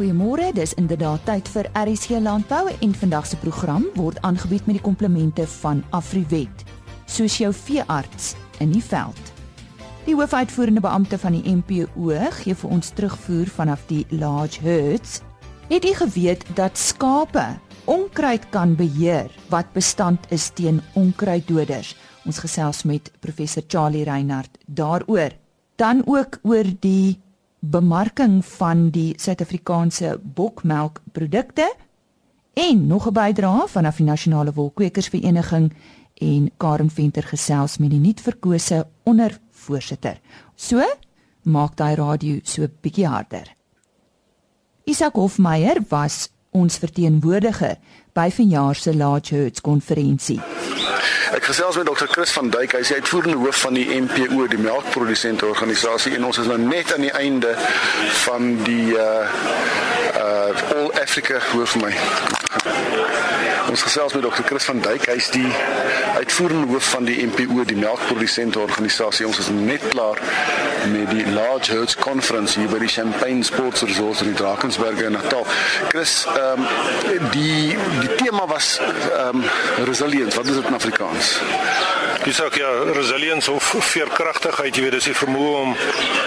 Goeiemôre, dis inderdaad tyd vir RSG Landbou en vandag se program word aangebied met die komplemente van Afriwet, soos jou veearts in die veld. Die hoofuitvoerende beampte van die MPO gee vir ons terugvoer vanaf die large herds. Het jy geweet dat skape onkruid kan beheer wat bestand is teen onkruiddoders? Ons gesels met professor Charlie Reinhardt daaroor. Dan ook oor die bemarking van die Suid-Afrikaanse bokmelkprodukte en nog 'n bydrae van af die Nasionale Wolkwekersvereniging en Karen Venter gesels met die nuutverkose ondervoorsitter. So maak daai radio so bietjie harder. Isak Hofmeyer was ons verteenwoordiger by vanjaar se Large Herds konferensie. Ek gesels met Dr. Chris van Duyk, hy is uitvoerende hoof van die MPO, die melkprodusente organisasie en ons is nou net aan die einde van die uh uh All Africa hoof my. Ons gesels met Dr. Chris van Duyk, hy is die uitvoerende hoof van die MPO, die melkprodusente organisasie. Ons is net klaar met die Large Herds Conference hier by die Champagne Sports Resort in Drakensberg in Natal. Chris, ehm um, die die tema was ehm um, resilience. Wat is dit in Afrikaans? Dis ook ja, resilience of veerkragtigheid, jy weet, dis die vermoë om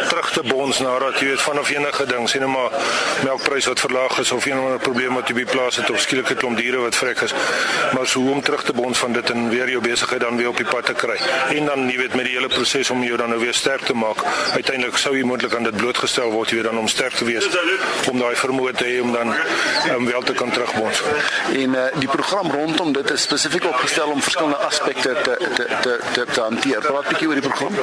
terug te bons nadat jy weet vanaf enige ding, sien nou maar melkprys wat verlaag is of enige probleem wat jy by plaas het of skielike klomp diere wat vrek is. Maar so hoe om terug te bons van dit en weer jou besigheid dan weer op die pad te kry. En dan jy weet met die hele proses om jou dan nou weer sterk te maak. Uiteindelik sou jy moontlik aan dit blootgestel word jy weet dan om sterk te wees om daai vermoë te hê om dan um, wel te kan terugbons. En uh, die program rondom dit is spesifiek opgestel om verskillende aspekte te te te te, te hanteer. Praat 'n bietjie oor die program.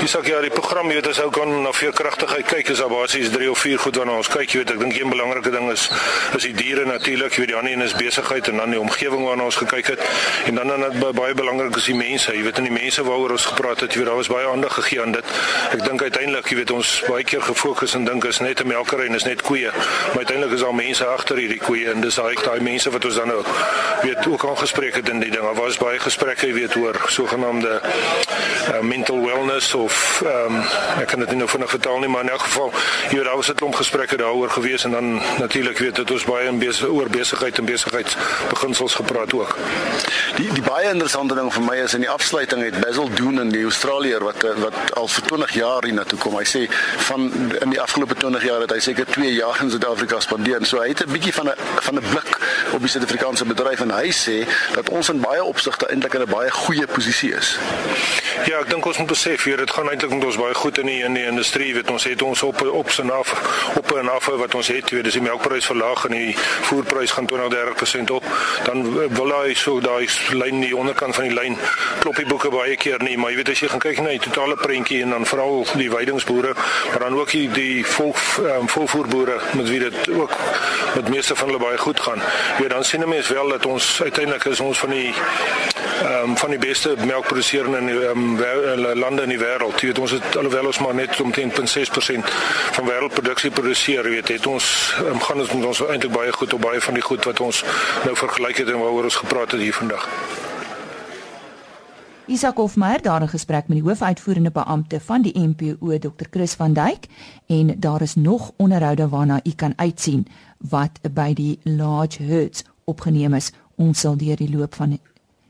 Dis ook ja, die program, jy weet, as ou kan na veerkragtigheid kyk, is daar basies 3 of 4 goed waarna ons kyk, jy weet. Ek dink een belangrike ding is is die diere natuurlik, jy weet, die ander een is besigheid en dan die omgewing waarna ons gekyk het. En dan dan baie belangrik is die mense, jy weet, en die mense waaroor ons gepraat het, jy weet, daar was baie aandag gegee aan dit. Ek dink uiteindelik, jy weet, ons baie keer gefokus en dink is net 'n melkery en is net koeie, maar uiteindelik is daar mense agter hierdie koeie en dis daai daai mense wat ons dan nou weet ook al gespreek het in die ding. Daar was baie gesprekke, jy weet, oor sogenaamde uh, mental wellness of ehm um, ek kan dit nie nou vinnig vertaal nie maar in elk geval hier daar was 'n klomp gesprekke daaroor gewees en dan natuurlik weet dit ons baie in besig oor besigheid en besigheidsbeginsels gepraat ook. Die die baie interessante ding vir my is in die afsluiting het Basil Doen in die Australier wat wat al vir 20 jaar hier na toe kom. Hy sê van in die afgelope 20 jaar het hy seker 2 jaar in Suid-Afrika spandeer. So hy het 'n bietjie van 'n van 'n blik op die Suid-Afrikaanse bedryf en hy sê dat ons in baie opsigte eintlik in 'n baie goeie posisie is. Ja, ek dink ons moet besef hier dit gaan eintlik met ons baie goed in die in die industrie, weet ons het ons op op se af op en af wat ons het, weet dis die melkprys verlaag en die voerprys gaan 20-30% op, dan wil hy so daai lyn die onderkant van die lyn klop die boeke baie keer nie, maar jy weet as jy gaan kyk na die totale prentjie en dan veral die weidingsboere, maar dan ook die die vol um, volvoerboere met wie dit ook met meeste van hulle baie goed gaan. Weet dan sien 'n mens wel dat ons uiteindelik is ons van die ehm um, van die beste melkproduserende in um, lande in die wêreld. Jy weet ons het alhoewel ons maar net omtrent 0.6% van wêreldproduksie produseer, weet het ons um, gaan ons met ons eintlik baie goed op baie van die goed wat ons nou vergelyk het en waaroor ons gepraat het hier vandag. Isak Hofmeyer daar in gesprek met die hoofuitvoerende beampte van die MPO Dr. Chris van Duyk en daar is nog onderhoude waarna u kan uitsien wat by die large herds opgeneem is. Ons sal deur die loop van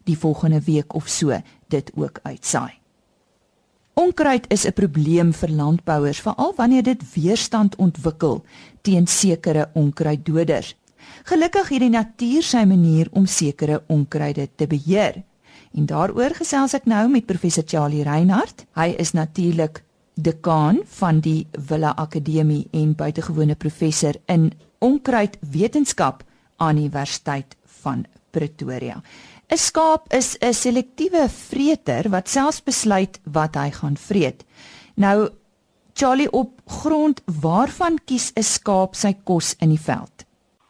die volgende week of so dit ook uitsaai. Onkruid is 'n probleem vir landbouers veral wanneer dit weerstand ontwikkel teen sekere onkruiddoders. Gelukkig het die natuur sy manier om sekere onkruide te beheer. En daaroor gesels ek nou met professor Charlie Reinhardt. Hy is natuurlik dekaan van die Villa Akademie en buitengewone professor in onkruidwetenskap aan die Universiteit van Pretoria. 'n Skaap is 'n selektiewe vreter wat selfs besluit wat hy gaan vreet. Nou Charlie op grond waarvan kies 'n skaap sy kos in die veld?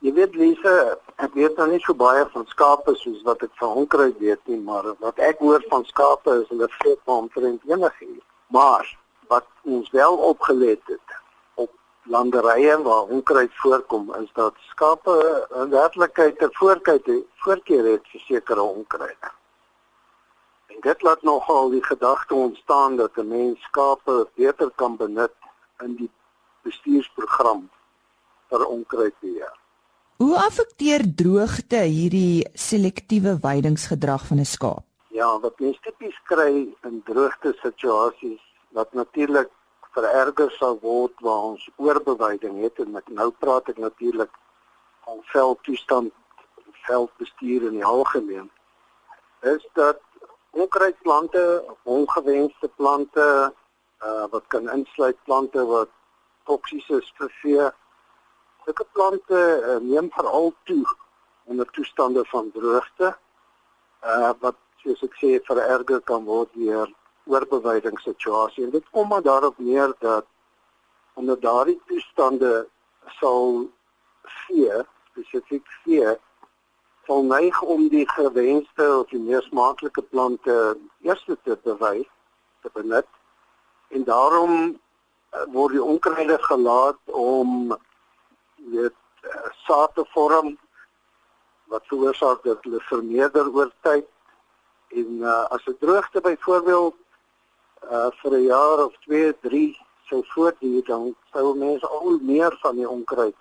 Jy weet Lise, ek weet nou nie so baie van skape soos wat ek van onkruid weet nie, maar wat ek hoor van skape is hulle vreet maar omtrent enigiets. Maar wat ons wel opgelet het landerye waar onkruid voorkom is dat skape in werklikheid 'n voorkeur voorkeur het vir sekere onkruid. En dit laat nogal die gedagte ontstaan dat 'n mens skape beter kan benut in die bestuursprogram vir onkruidbeheer. Hoe affekteer droogte hierdie selektiewe weidingsgedrag van 'n skaap? Ja, wat mens tipies kry in droogte situasies wat natuurlik vererger sal word waar ons oorbeweiding het en ek nou praat ek natuurlik van veldtoestand, veldbestuur in die algemeen. Is dat onkruidplante, ongewenste plante, uh wat kan insluit plante wat toksies is vir vee. Sulke plante uh, neem veral toe onder toestande van droogte. Uh wat soos ek sê vererger kan word deur oorbeweidingssituasie. En dit kom maar daarop neer dat onder daardie toestande sal vee, spesifiek vee sal neig om die gewenste of die meer smaaklike plante eers te bewy te benut. En daarom uh, word die onkruide gelaat om weet uh, saad te vorm wat veroorsaak dat hulle vermeerder oor tyd. En uh, as 'n droogte byvoorbeeld uh, vir 'n jaar of 2, 3 sou voortduur dan sou mense al meer van die onkruid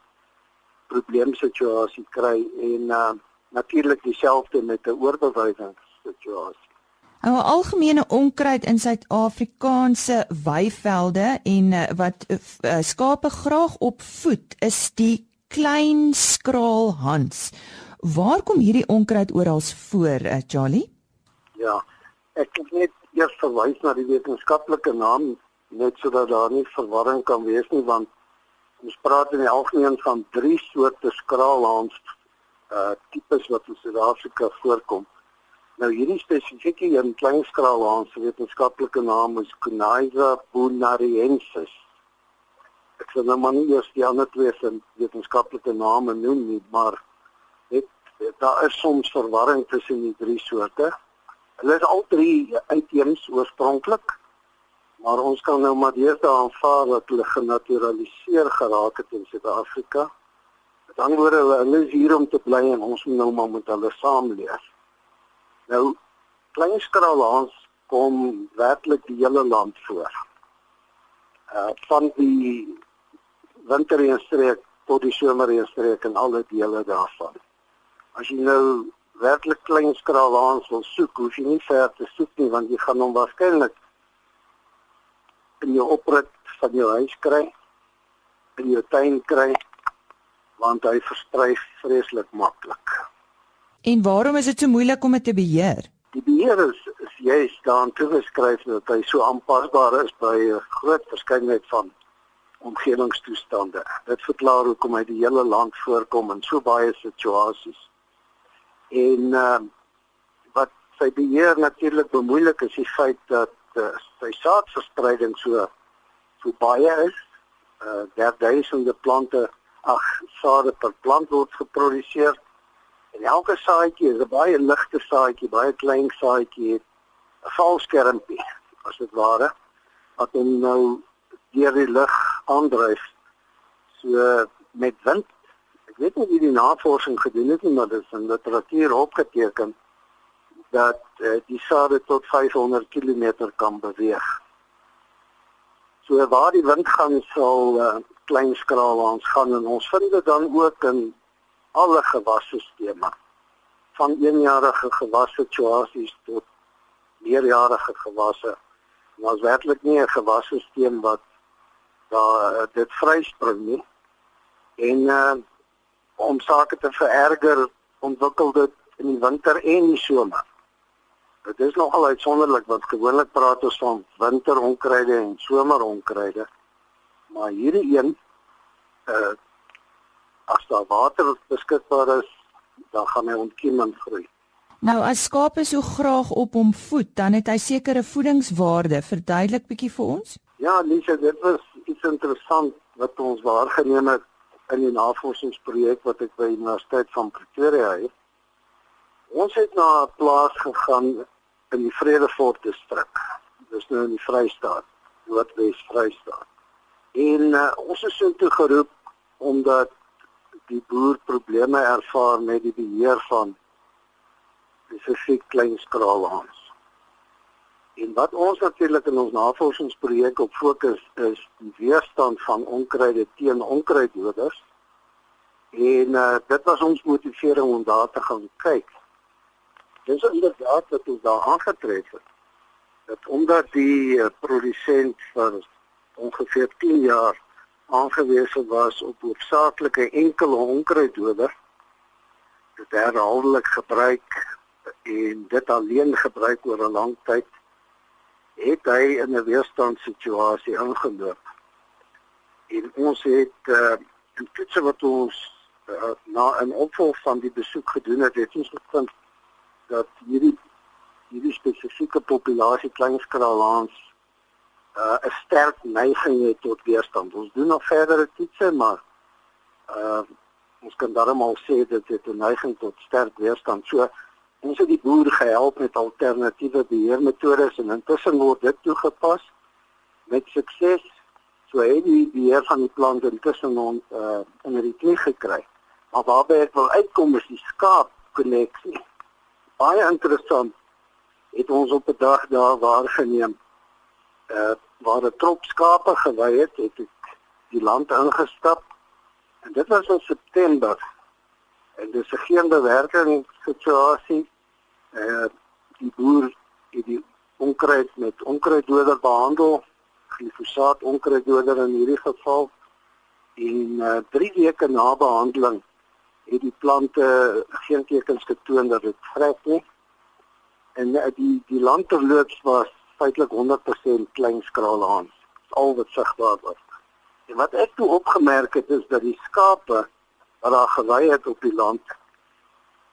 probleemsituasie kry. En uh, natuurlik dieselfde met 'n oorbewysingssituasie. Nou 'n algemene onkruid in Suid-Afrikaanse weivelde en uh, wat uh, skape graag opvoed is die klein skraal hans. Waar kom hierdie onkruid oral voor, uh, Charlie? Ja, ek het net eers verwys na die wetenskaplike naam net sodat daar nie verwarring kan wees nie want ons praat in die algemeen van drie soorte skraalhans uh tipes wat in Suid-Afrika voorkom. Nou hierdie spesifieke een klein skraalhaan se wetenskaplike naam is Coniza bunariensis. Ek sê nou maar nie eers die ander twee se wetenskaplike name noem nie, maar dit daar is soms verwarring tussen die drie soorte. Hulle is al drie uitheems oorspronklik, maar ons kan nou maar deesdae aanvaar dat hulle genaturaliseer geraak het in Suid-Afrika dan word hulle hulle is hier om te bly en ons moet nou maar met hulle saamleef. Nou klein skraalhans kom werklik die hele land voor. Uh van die winterreënstreek tot die somerreënstreek en alle dele daarvan. As jy nou werklik klein skraalhans wil soek, hoef jy nie ver te soek nie want jy gaan hom waarskynlik in jou oprit van jou huis kry, in jou tuin kry want hy versprei vreeslik maklik. En waarom is dit so moeilik om dit te beheer? Die beheer is, is juist daarin toegeskryf dat hy so aanpasbaar is by 'n groot verskeidenheid van omgewingstoestande. Dit verklaar hoekom hy die hele land voorkom in so baie situasies. En uh, wat sy beheer natuurlik bemoeilik is die feit dat uh, sy saadverspreiding so so baie is. Uh, daar duisende plante ag sade per plant word geproduseer. En elke saadjie is 'n baie ligte saadjie, baie klein saadjie het 'n valskermpie as dit ware wat hom nou deur die lug aandryf. So met wind. Ek weet nie wie die navorsing gedoen het nie, maar dit is in literatuur opgeteken dat uh, die sade tot 500 km kan beweeg. So waar die wind gaan sal uh, klein skraalhans gaan en ons vind dit dan ook in alle gewassisteme van eenjarige gewassituasies tot meerjarige gewasse. Is werklik nie 'n gewassisteem wat daar uh, dit vryspring nie. En uh, om sake te vererger, ontwikkel dit in die winter en die somer. Dit is nogal uitsonderlik want gewoonlik praat ons van winteronkruide en someronkruide. Maar hierdie een uh as daar water beskikbaar is, dan gaan hy ontkiemend groei. Nou as skape so graag op hom voed, dan het hy sekere voedingswaarde. Verduidelik bietjie vir ons? Ja, Lisa, dit was iets interessant wat ons waargeneem het in die navorsingsprojek wat ek by Universiteit van Pretoria het. Ons het na 'n plaas gegaan in die Vredefort distrik. Dis nou in die Vrystaat, Noordwes Vrystaat. En uh, ons is so toe geroep omdat die boer probleme ervaar met die beheer van spesifiek klein skraalhans. En wat ons natuurlik in ons navorsingsprojek op fokus is die weerstand van onkruide teen onkruiddoders En uh, dit was ons motivering om daar te gaan kyk. Dis inderdaad wat ons daar aangetref het. Dat omdat die uh, produsent vir ongeveer 10 jaar aangewese was op hoofsaaklike enkele onkruiddoder dit herhaaldelik gebruik en dit alleen gebruik oor 'n lang tyd het hy in 'n weerstandssituasie ingeloop. En ons het uh, in toetse wat ons uh, na 'n opvolg van die besoek gedoen het, het ons gevind dat hierdie hierdie spesifieke populasie kleinskraalhaans uh, 'n sterk neiging het tot weerstand. Ons doen nog verdere toetse, maar uh ons kan darmal sê dat dit 'n neiging tot sterk weerstand. So ons het die boere gehelp met alternatiewe beheermetodes en intussen word dit toegepas met sukses. So het die beheer van die plant intussen ons uh in die knie gekry. Maar waarby ek wil uitkom is die skaap koneksie. Baie interessant het ons op 'n dag daar waargeneem uh waar 'n trop skape gewy het, het ek die land ingestap en dit was in September. En dis 'n geen bewerking situasie. Uh die boer het die onkruid met onkruiddoder behandel, glifosaat onkruiddoder in hierdie geval. En uh 3 weke na behandeling het die plante geen tekens getoon dat dit vrek nie. En uh, die die landterloops was feitelik 100% klein skraalhaans. Al wat sigbaar was. En wat ek toe opgemerk het is dat die skape wat daar gewy het op die land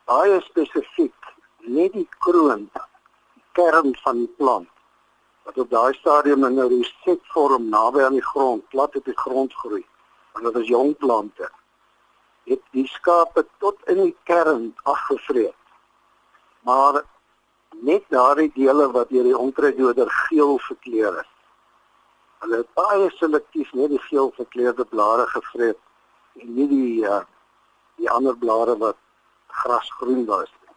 baie spesifiek net die kroon die kern van die plant wat op daai stadium in 'n resetvorm naby aan die grond plat op die grond groei want dit is jong plante het die skape tot in die kern afgevreet maar net daardie dele wat deur die onkruiddoder geel verkleur is. Hulle het baie selektief net die geel verkleurde blare gevreet en nie die uh, die ander blare wat grasgroen was nie.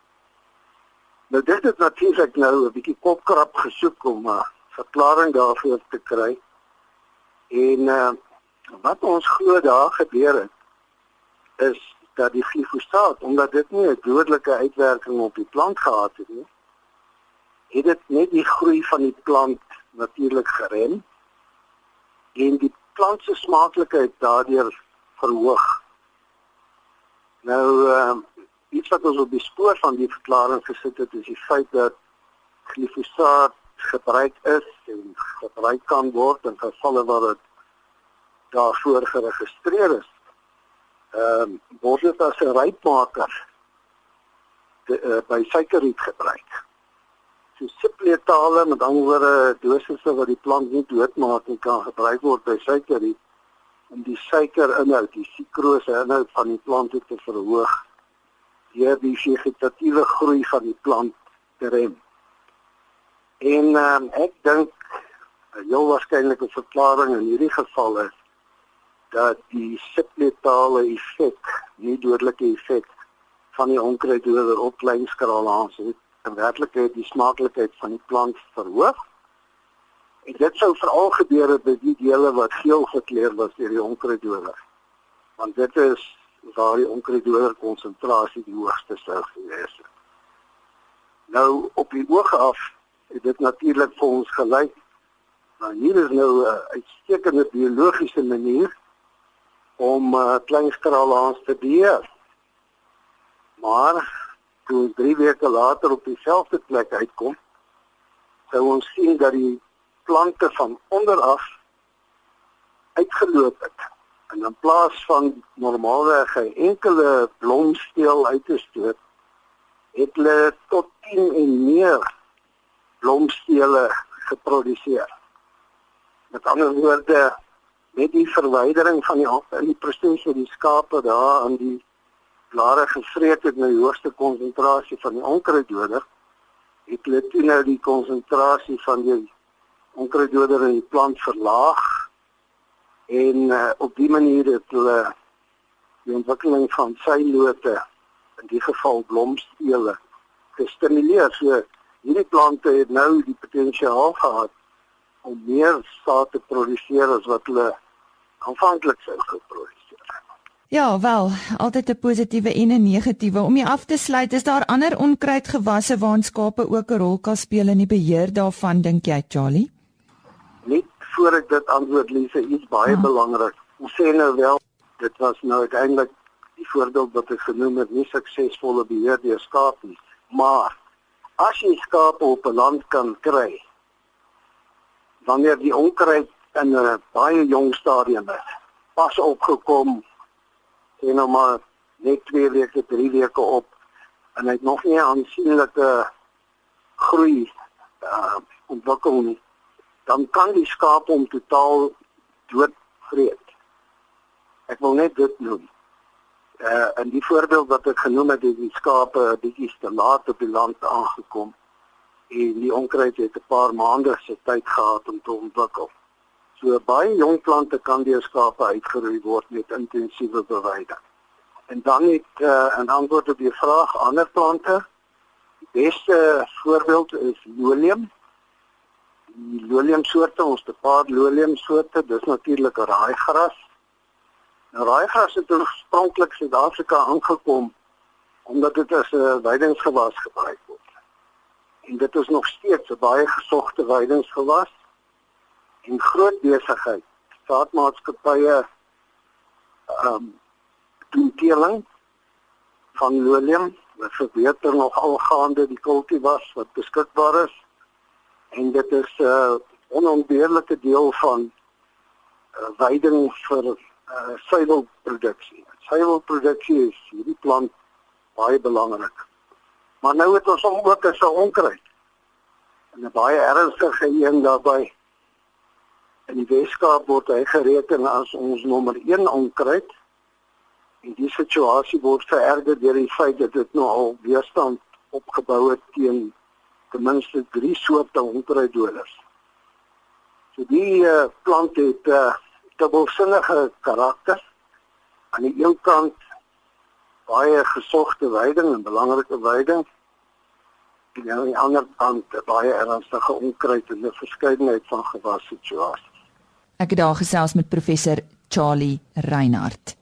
Nou dit het natuurlik nou 'n bietjie kopkrap gesoek om 'n uh, verklaring daarvoor te kry. En uh, wat ons glo daar gebeur het is dat die glifosaat omdat dit nie 'n dodelike uitwerking op die plant gehad het nie het dit net die groei van die plant natuurlik gerem en die plant se smaaklikheid daardeur verhoog. Nou ehm uh, iets wat ons op die spoor van die verklaring gesit het is die feit dat glifosaat gebruik is en gebruik kan word in gevalle waar dit daarvoor geregistreer is. Ehm um, word dit as 'n rypmaker uh, by suikerriet gebruik so subletale met ander woorde dosisse wat die plant nie doodmaak en kan gebruik word by suikerie om die suikerinhoud, die sukrose inhoud van die plant te verhoog deur die vegetatiewe groei van die plant te rem. En um, ek dink 'n heel waarskynlike verklaring in hierdie geval is dat die subletale effek, nie dodelike effek van die onkruiddoder op kleinskaal aansit in werklikheid die smaaklikheid van die plant verhoog. En dit sou veral gebeur het by die dele wat geel gekleur was deur die onkruiddoder. Want dit is waar die onkruiddoder konsentrasie die hoogste sou gewees het. Nou op die oog af het dit natuurlik vir ons gelyk maar hier is nou 'n uitstekende biologiese manier om uh, klein skraalhaans te beheer. Maar toe ons 3 weke later op dieselfde plek uitkom, sou ons sien dat die plante van onder af uitgeloop het. En in plaas van normaalweg 'n enkele blomsteel uit te stoot, het hulle tot 10 en meer blomstele geproduseer. Met ander woorde, met die verwydering van die in die proses van die skape daar aan die blare gevreet het na die hoogste konsentrasie van die onkruiddoder, het hulle toe nou die konsentrasie van die onkruiddoder in die plant verlaag en uh, op die manier het hulle die ontwikkeling van sylote in die geval blomstele gestimuleer. So hierdie plante het nou die potensiaal gehad om meer saad te produseer as wat hulle aanvanklik sou geproduseer het. Ja, wel, altyd 'n positiewe en 'n negatiewe. Om jy af te sluit, is daar ander onkruidgewasse waarin skape ook 'n rol kan speel in die beheer daarvan, dink jy, Charlie? Net voor ek dit antwoord, Lise, iets baie ah. belangrik. Ons sê nou wel, dit was nou uiteindelik die voorbeeld wat ek genoem het, nie suksesvolle beheer deur skape nie, maar as jy skape op 'n land kan kry, wanneer die onkruid in 'n baie jong stadium is, pas opgekom sê nou maar net 2 weke, 3 weke op en hy het nog nie aansienlike groei uh ontwikkel nie. Dan kan die skaap hom totaal doodvreet. Ek wil net dit noem. Uh in die voorbeeld wat ek genoem het, het die skape bietjie te laat op die land aangekom en die onkruid het 'n paar maande se tyd gehad om te ontwikkel. So baie jong plante kan deur skape uitgeroei word met intensiewe beweiding. En dan het uh, 'n antwoord op die vraag ander plante. Die beste voorbeeld is lolium. Die lolium soorte, ons het 'n paar lolium soorte, dis natuurlik raaigras. Nou raaigras het oorspronklik in Suid-Afrika aangekom omdat dit as 'n weidingsgewas gebruik word. En dit is nog steeds 'n baie gesogte weidingsgewas en groot besigheid staatsmaatskappye ehm um, doen teeling van lolium wat verbeter nog algaande die kultivars wat beskikbaar is en dit is 'n uh, onontbeerlike deel van uh, veiding vir uh, suiwelproduksie. Suiwelproduksie is hierdie plant baie belangrik. Maar nou het ons hom ook as 'n onkruid. En 'n baie ernstige een daarbey In die Weskaap word hy gereken as ons nommer 1 onkruid. En die situasie word vererger deur die feit dat dit nou al weerstand opgebou het teen ten minste 3 soorte onkruiddoders. So die uh, plant het 'n uh, dubbelsinnige karakter. Aan die een kant baie gesogte veiding en belangrike veiding en aan die ander kant baie ernstige onkruid en 'n verskeidenheid van gewassituasies. Ek het daar gesels met professor Charlie Reinhardt.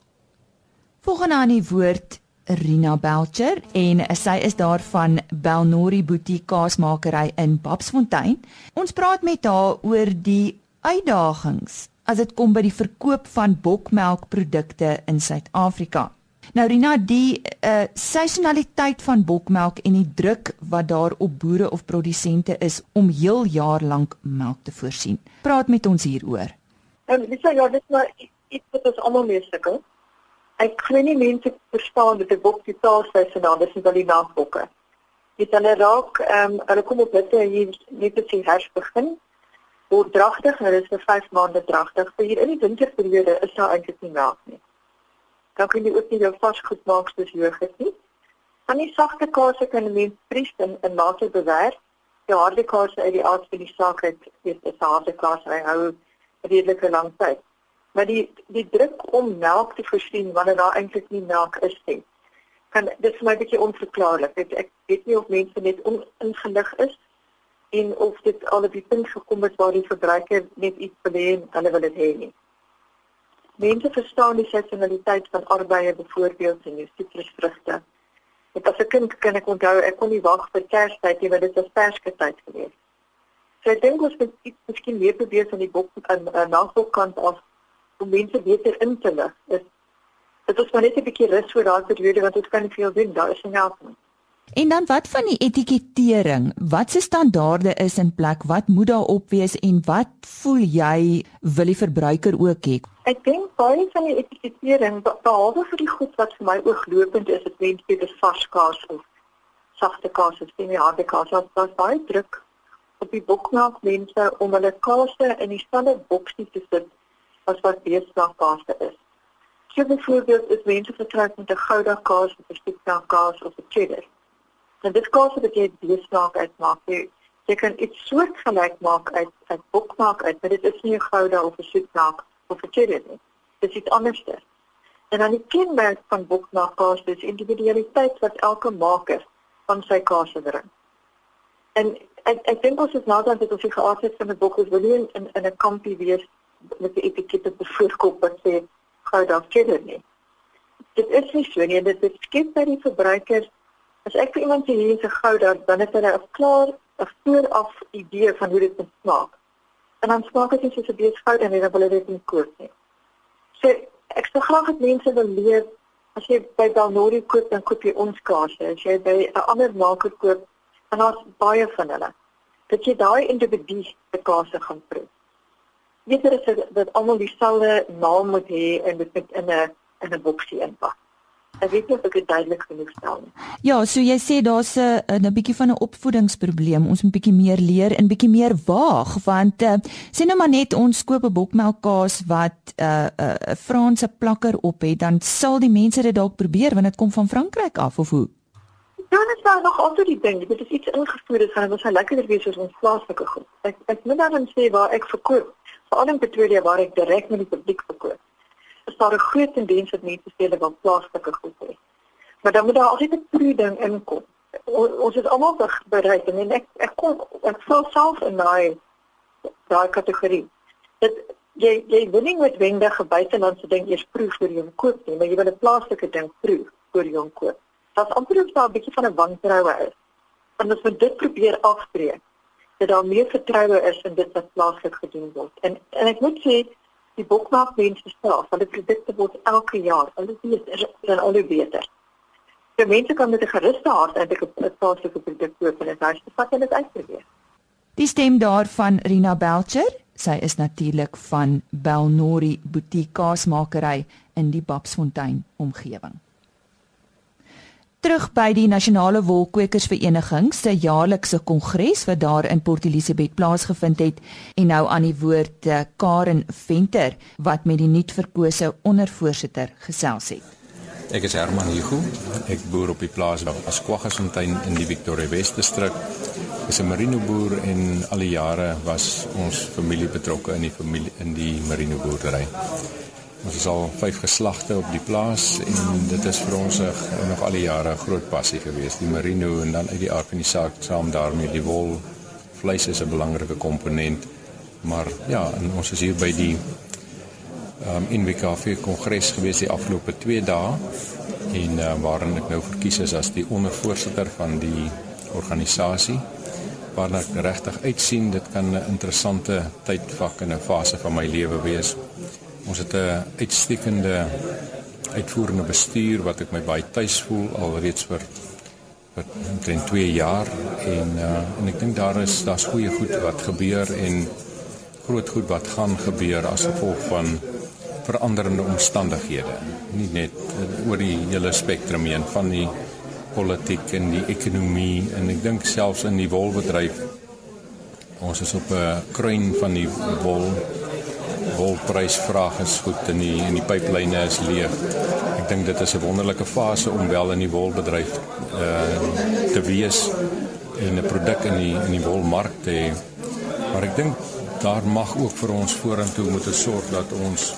Volgende aan die woord Rina Belcher en sy is daar van Belnori Boutique kaasmakery in Babsfontein. Ons praat met haar oor die uitdagings as dit kom by die verkoop van bokmelkprodukte in Suid-Afrika. Nou Rina, die uh seisonaliteit van bokmelk en die druk wat daar op boere of produsente is om heel jaar lank melk te voorsien. Praat met ons hieroor. En dis ja, dit maar iets wat ons almal mee sukkel. Ek kry nie mense verstaan dat 'n bok die taalsys en dan dis nie al die naambokke. Dit hulle raak ehm um, hulle kom op dit hier net as die hers begin word dragtig en dit is vir 5 maande dragtig. Vir hier in die winterperiode is daar eintlik nie melk nie. Dan kan jy ook nie jou vasgoed maak soos jogurt nie. Van die sagte kaas kan mense vries en in water bewaar. Die harde kaas uit die aard van die saak het is 'n harde kaas hy hou redelike lang tyd. Maar die die druk om melk te voorsien wanneer daar eintlik nie melk is nie. Kan dit vir my 'n bietjie onverklaarlik. Ek ek weet nie of mense net oningelig is en of dit al op die punt gekom het waar die verbruiker net iets wil hê en hulle wil dit hê nie. Mense verstaan die sensitaliteit van arbeie byvoorbeeld in die sitrusvrugte. Ek as 'n kind kan ek onthou ek kon nie wag vir Kerstyd nie want dit was persketyd geweest. So ek dink ons moet iets miskien meer probeer van die bok aan uh, nagbokant af om mense beter in te lig. Dit dit is maar net 'n bietjie rus vir daardie periode want dit kan nie veel doen. Daar is nie help nie. En dan wat van die etikettering? Wat se standaarde is in plek? Wat moet daar op wees en wat voel jy wil die verbruiker ook hê? Ek dink baie van die etikettering behalwe vir die goed wat vir my ooglopend is, dit mens dit is vars kaas of sagte kaas of semi-harde kaas, daar's baie druk op die bokmelk mense om hulle kaase in dieselfde boksie te sit as wat beesmelk kaase is. So byvoorbeeld is mense vertrek met 'n gouda kaas of 'n stukmelk kaas of 'n cheddar. En dit kaas wat jy beesmelk uitmaak, jy, jy kan iets soortgelyk maak uit uit bokmelk uit, maar dit is nie 'n gouda of 'n stukmelk of 'n cheddar nie. Dit is anders. En dan die kenmerk van bokmelk kaas is individualiteit wat elke maker van sy kaas bring. En ek ek dink ons is nadat dit ons die geaardheid van die boek is wil nie in in 'n kampie wees met die etikette bevoorkop wat sê gou daar cheddar nie. dit is nie so nie. Dit is skep by die verbruikers. As ek vir iemand sê hier is 'n gouda, dan het hulle 'n klaar 'n vooraf idee van hoe dit moet smaak. En dan smaak dit soos 'n beesgoud en dan wil hulle dit nie koop nie. So ek sou graag hê mense wil leer as jy by Dalnori koop dan koop jy ons kaas. As jy by 'n ander maker koop, dan daar's baie van hulle. Dat jy daai individu se kaas gaan proe. Weet jy dat dit almal dieselfde naam moet hê en dit in 'n in 'n boksie inpak. Ek weet nie of ek dit duidelik genoeg stel nie. Ja, so jy sê daar's 'n 'n bietjie van 'n opvoedingsprobleem. Ons moet bietjie meer leer en bietjie meer waag want uh, sê nou maar net ons koop 'n bokmelkkaas wat 'n uh, 'n uh, Franse plakker op het, dan sal die mense dit dalk probeer want dit kom van Frankryk af of hoe? Dit is nog altyd die ding. Dit is iets ingevoer is gaan ons sal lekkerder wees as ons plaaslike goed. Ek ek moet dan sê waar ek verkoop, veral in Pretoria waar ek direk met die publiek verkoop is daar 'n groot tendens dat mense sê hulle wil plaaslike goed hê. Maar dan moet daar altyd 'n proeding inkom. O, ons is almal bereid en ek ek kom ek voel self in daai daai kategorie. Dit jy jy wil nie met wendige buitelandse ding eers proe voor jy hom koop nie, maar jy wil 'n plaaslike ding proe voor jy hom koop. Dat amper ook daar 'n bietjie van 'n wantroue is. En as ons dit probeer afbreek, dat daar meer vertroue is in dit wat plaaslik gedoen word. En en ek moet sê die bokmaakmense self, die produkte word elke jaar, hulle weet is dan al beter. Die mense kan met 'n geruste hart eintlik 'n plaaslike produk koop en dit huis te vat en dit uitprobeer. Die stem daarvan Rina Belcher, sy is natuurlik van Belnori Boutique Kaasmakery in die Babsfontein omgewing terug by die Nasionale Wolkwekersvereniging se jaarlikse kongres wat daar in Port Elizabeth plaasgevind het en nou aan die woord eh, Karen Venter wat met die nuut verkose ondervoorsitter gesels het. Ek is Herman Hugo. Ek boer op die plaas as Kwaggasfontein in die Victoria West distrik. Ek is 'n merino boer en al die jare was ons familie betrokke in die familie in die merino boerdery. Ons is al vyf geslagte op die plaas en dit is vir ons nog al die jare 'n groot passie gewees. Die merino en dan uit die aard van die saak saam daarmee die wol. Vleis is 'n belangrike komponent. Maar ja, en ons is hier by die ehm um, InWKF kongres gewees die afgelope 2 dae en uh, waarin ek nou verkies is as die ondervoorsitter van die organisasie waarna ek regtig uitsien dit kan 'n interessante tydvak en 'n fase van my lewe wees. Ons het 'n uitstekende uitvoerende bestuur wat ek my baie tuis voel alreeds vir vir omtrent 2 jaar. En uh, en ek dink daar is daar's goeie goed wat gebeur en groot goed wat gaan gebeur as gevolg van veranderende omstandighede. Nie net uh, oor die hele spektrum heen van die politiek en die ekonomie. En ek dink selfs in die wolbedryf ons is op 'n kruin van die wol wolprysvraag is goed en die en die pyplyne is leeg. Ek dink dit is 'n wonderlike fase om wel in die wolbedryf uh te wees en 'n produk in die in die wolmark te hê. Maar ek dink daar mag ook vir ons vorentoe moet sorg dat ons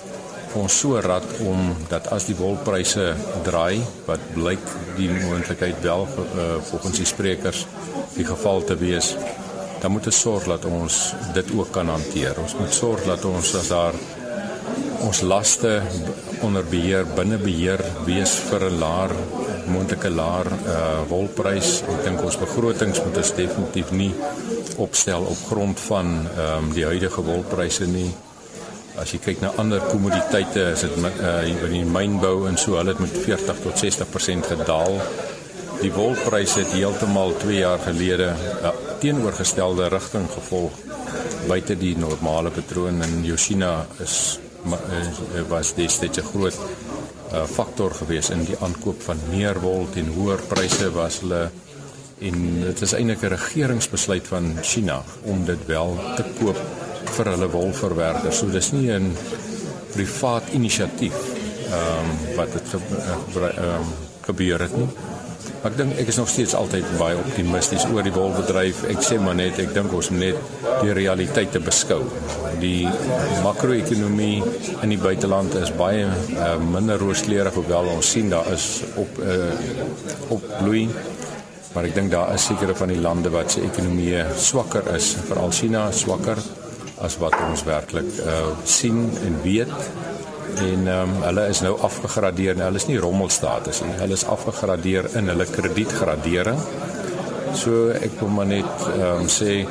ons so rad om dat as die wolpryse draai wat blyk die moontlikheid wel uh, volgens die sprekers die geval te wees dan moet ons sorg dat ons dit ook kan hanteer. Ons moet sorg dat ons as daar ons laste onder beheer, binne beheer wees vir 'n laer moontlike laer uh wolprys. Ek dink ons begrotings moet ons definitief nie opstel op grond van ehm um, die huidige wolpryse nie. As jy kyk na ander kommoditeite, is dit uh in die mynbou en so, hulle het met 40 tot 60% gedaal. Die wolpryse het heeltemal 2 jaar gelede uh, teenoorgestelde rigting gevolg buite die normale patroon in Yoshina is eh, was destyds 'n groot uh, faktor gewees in die aankoop van meer wol teen hoër pryse was hulle en dit is eintlik 'n regeringsbesluit van China om dit wel te koop vir hulle wolverwerkers. So dis nie 'n privaat inisiatief ehm um, wat dit uh, um, gebeur het nie. Ek dink ek is nog steeds altyd baie optimisties oor die wolbedryf. Ek sê maar net ek dink ons moet net die realiteite beskou. Die makro-ekonomie in die buiteland is baie uh, minder rooskleurig hoewel ons sien daar is op uh, op bloei. Maar ek dink daar is sekere van die lande wat se ekonomie swakker is, veral China swakker as wat ons werklik uh, sien en weet en ehm um, hulle is nou afgegradeer en hulle is nie rommelstatus nie. Hulle is afgegradeer in hulle kredietgradering. So ek wil maar net ehm um, sê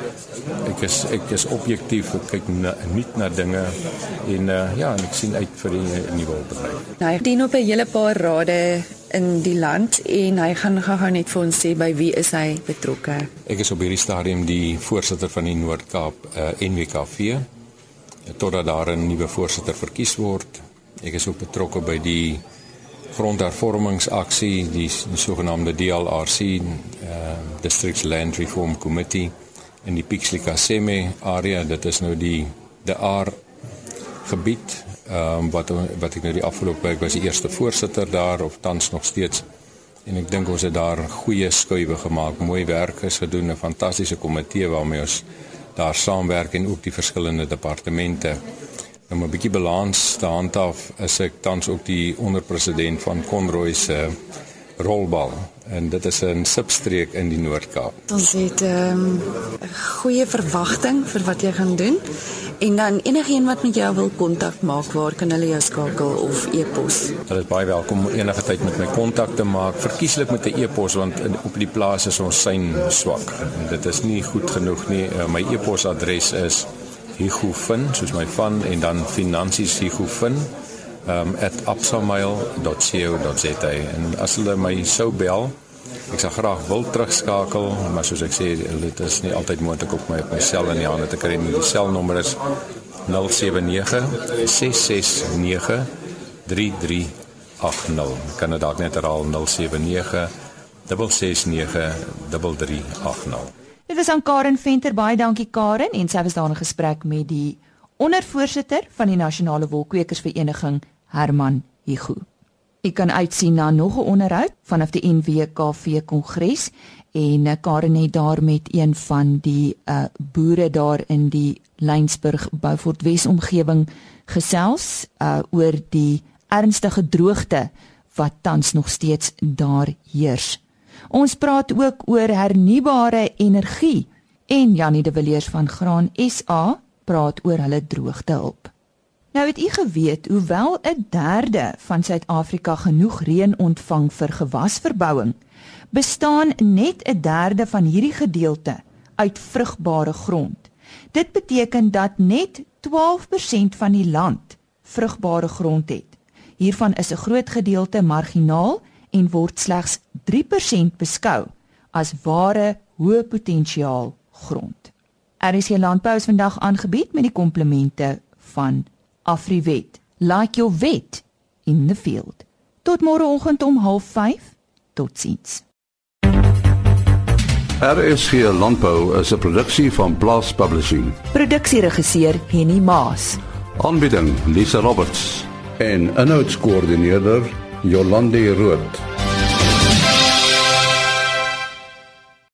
ek is ek is objektief ek kyk na, nie na dinge en uh, ja en ek sien uit vir die nuwe bedryf. Nou hy dien op 'n hele paar rade in die land en hy gaan gou-gou net vir ons sê by wie is hy betrokke. Ek is op hierdie stadium die voorsitter van die Noord-Kaap uh, eh, NWKV totdat daar 'n nuwe voorsitter verkies word. Ek is ook betrokke by die grondhervormingsaksie, die, die sogenaamde DLRC, uh, District Land Reform Committee in die Pixlika Seme area. Dit is nou die die AR gebied ehm um, wat wat ek nou die afgelope week was die eerste voorsitter daar of tans nog steeds en ek dink ons het daar goeie skuwe gemaak, mooi werk is gedoen, 'n fantastiese komitee waarmee ons daar saamwerk en ook die verskillende departemente. Om 'n bietjie balans te handhaaf, is ek tans ook die onderpresident van Conroy se rolbal en dit is 'n substreek in die Noord-Kaap. Ons het 'n um, goeie verwagting vir wat jy gaan doen. En dan enigiemand wat met jou wil kontak maak, waar kan hulle jou skakel of e-pos? Hulle is baie welkom om enige tyd met my kontak te maak. Verkieslik met 'n e-pos want in, op die plaas is ons sein swak. Dit is nie goed genoeg nie. Uh, my e-posadres is higofin soos my van en dan finansies higofin um, @absamail.co.za en as hulle my sou bel ek sal graag wil terugskakel maar soos ek sê dit is nie altyd moontlik op my op my sel in die hande te kry nie. Die selnommer is 079 669 3380 kan dit dalk net herhaal 079 669 3380 Dit was aan Karen Venter baie dankie Karen en sy was daar in gesprek met die ondervoorsitter van die Nasionale Wolkwekersvereniging Herman Hugo. Ek kan uitsien na nog 'n onderhoud vanaf die NWKV Kongres en eh, Karen het daar met een van die uh, boere daar in die Lensburg Beaufort Wes omgewing gesels uh, oor die ernstige droogte wat tans nog steeds daar heers. Ons praat ook oor hernubare energie en Janie de Villiers van Graan SA praat oor hulle droogtehulp. Nou het u geweet hoewel 'n derde van Suid-Afrika genoeg reën ontvang vir gewasverbouing, bestaan net 'n derde van hierdie gedeelte uit vrugbare grond. Dit beteken dat net 12% van die land vrugbare grond het. Hiervan is 'n groot gedeelte marginaal en word slegs 3% beskou as ware hoë potensiaal grond. Er is hier landbou vandag aangebied met die komplemente van Afriwet. Like your vet in the field. Tot môreoggend om 05:30. Totsiens. RSG Landbou is 'n produksie van Blast Publishing. Produksieregisseur Henny Maas. Aanbieding Lisa Roberts en 'n notas koördineerder Jolande Rooi.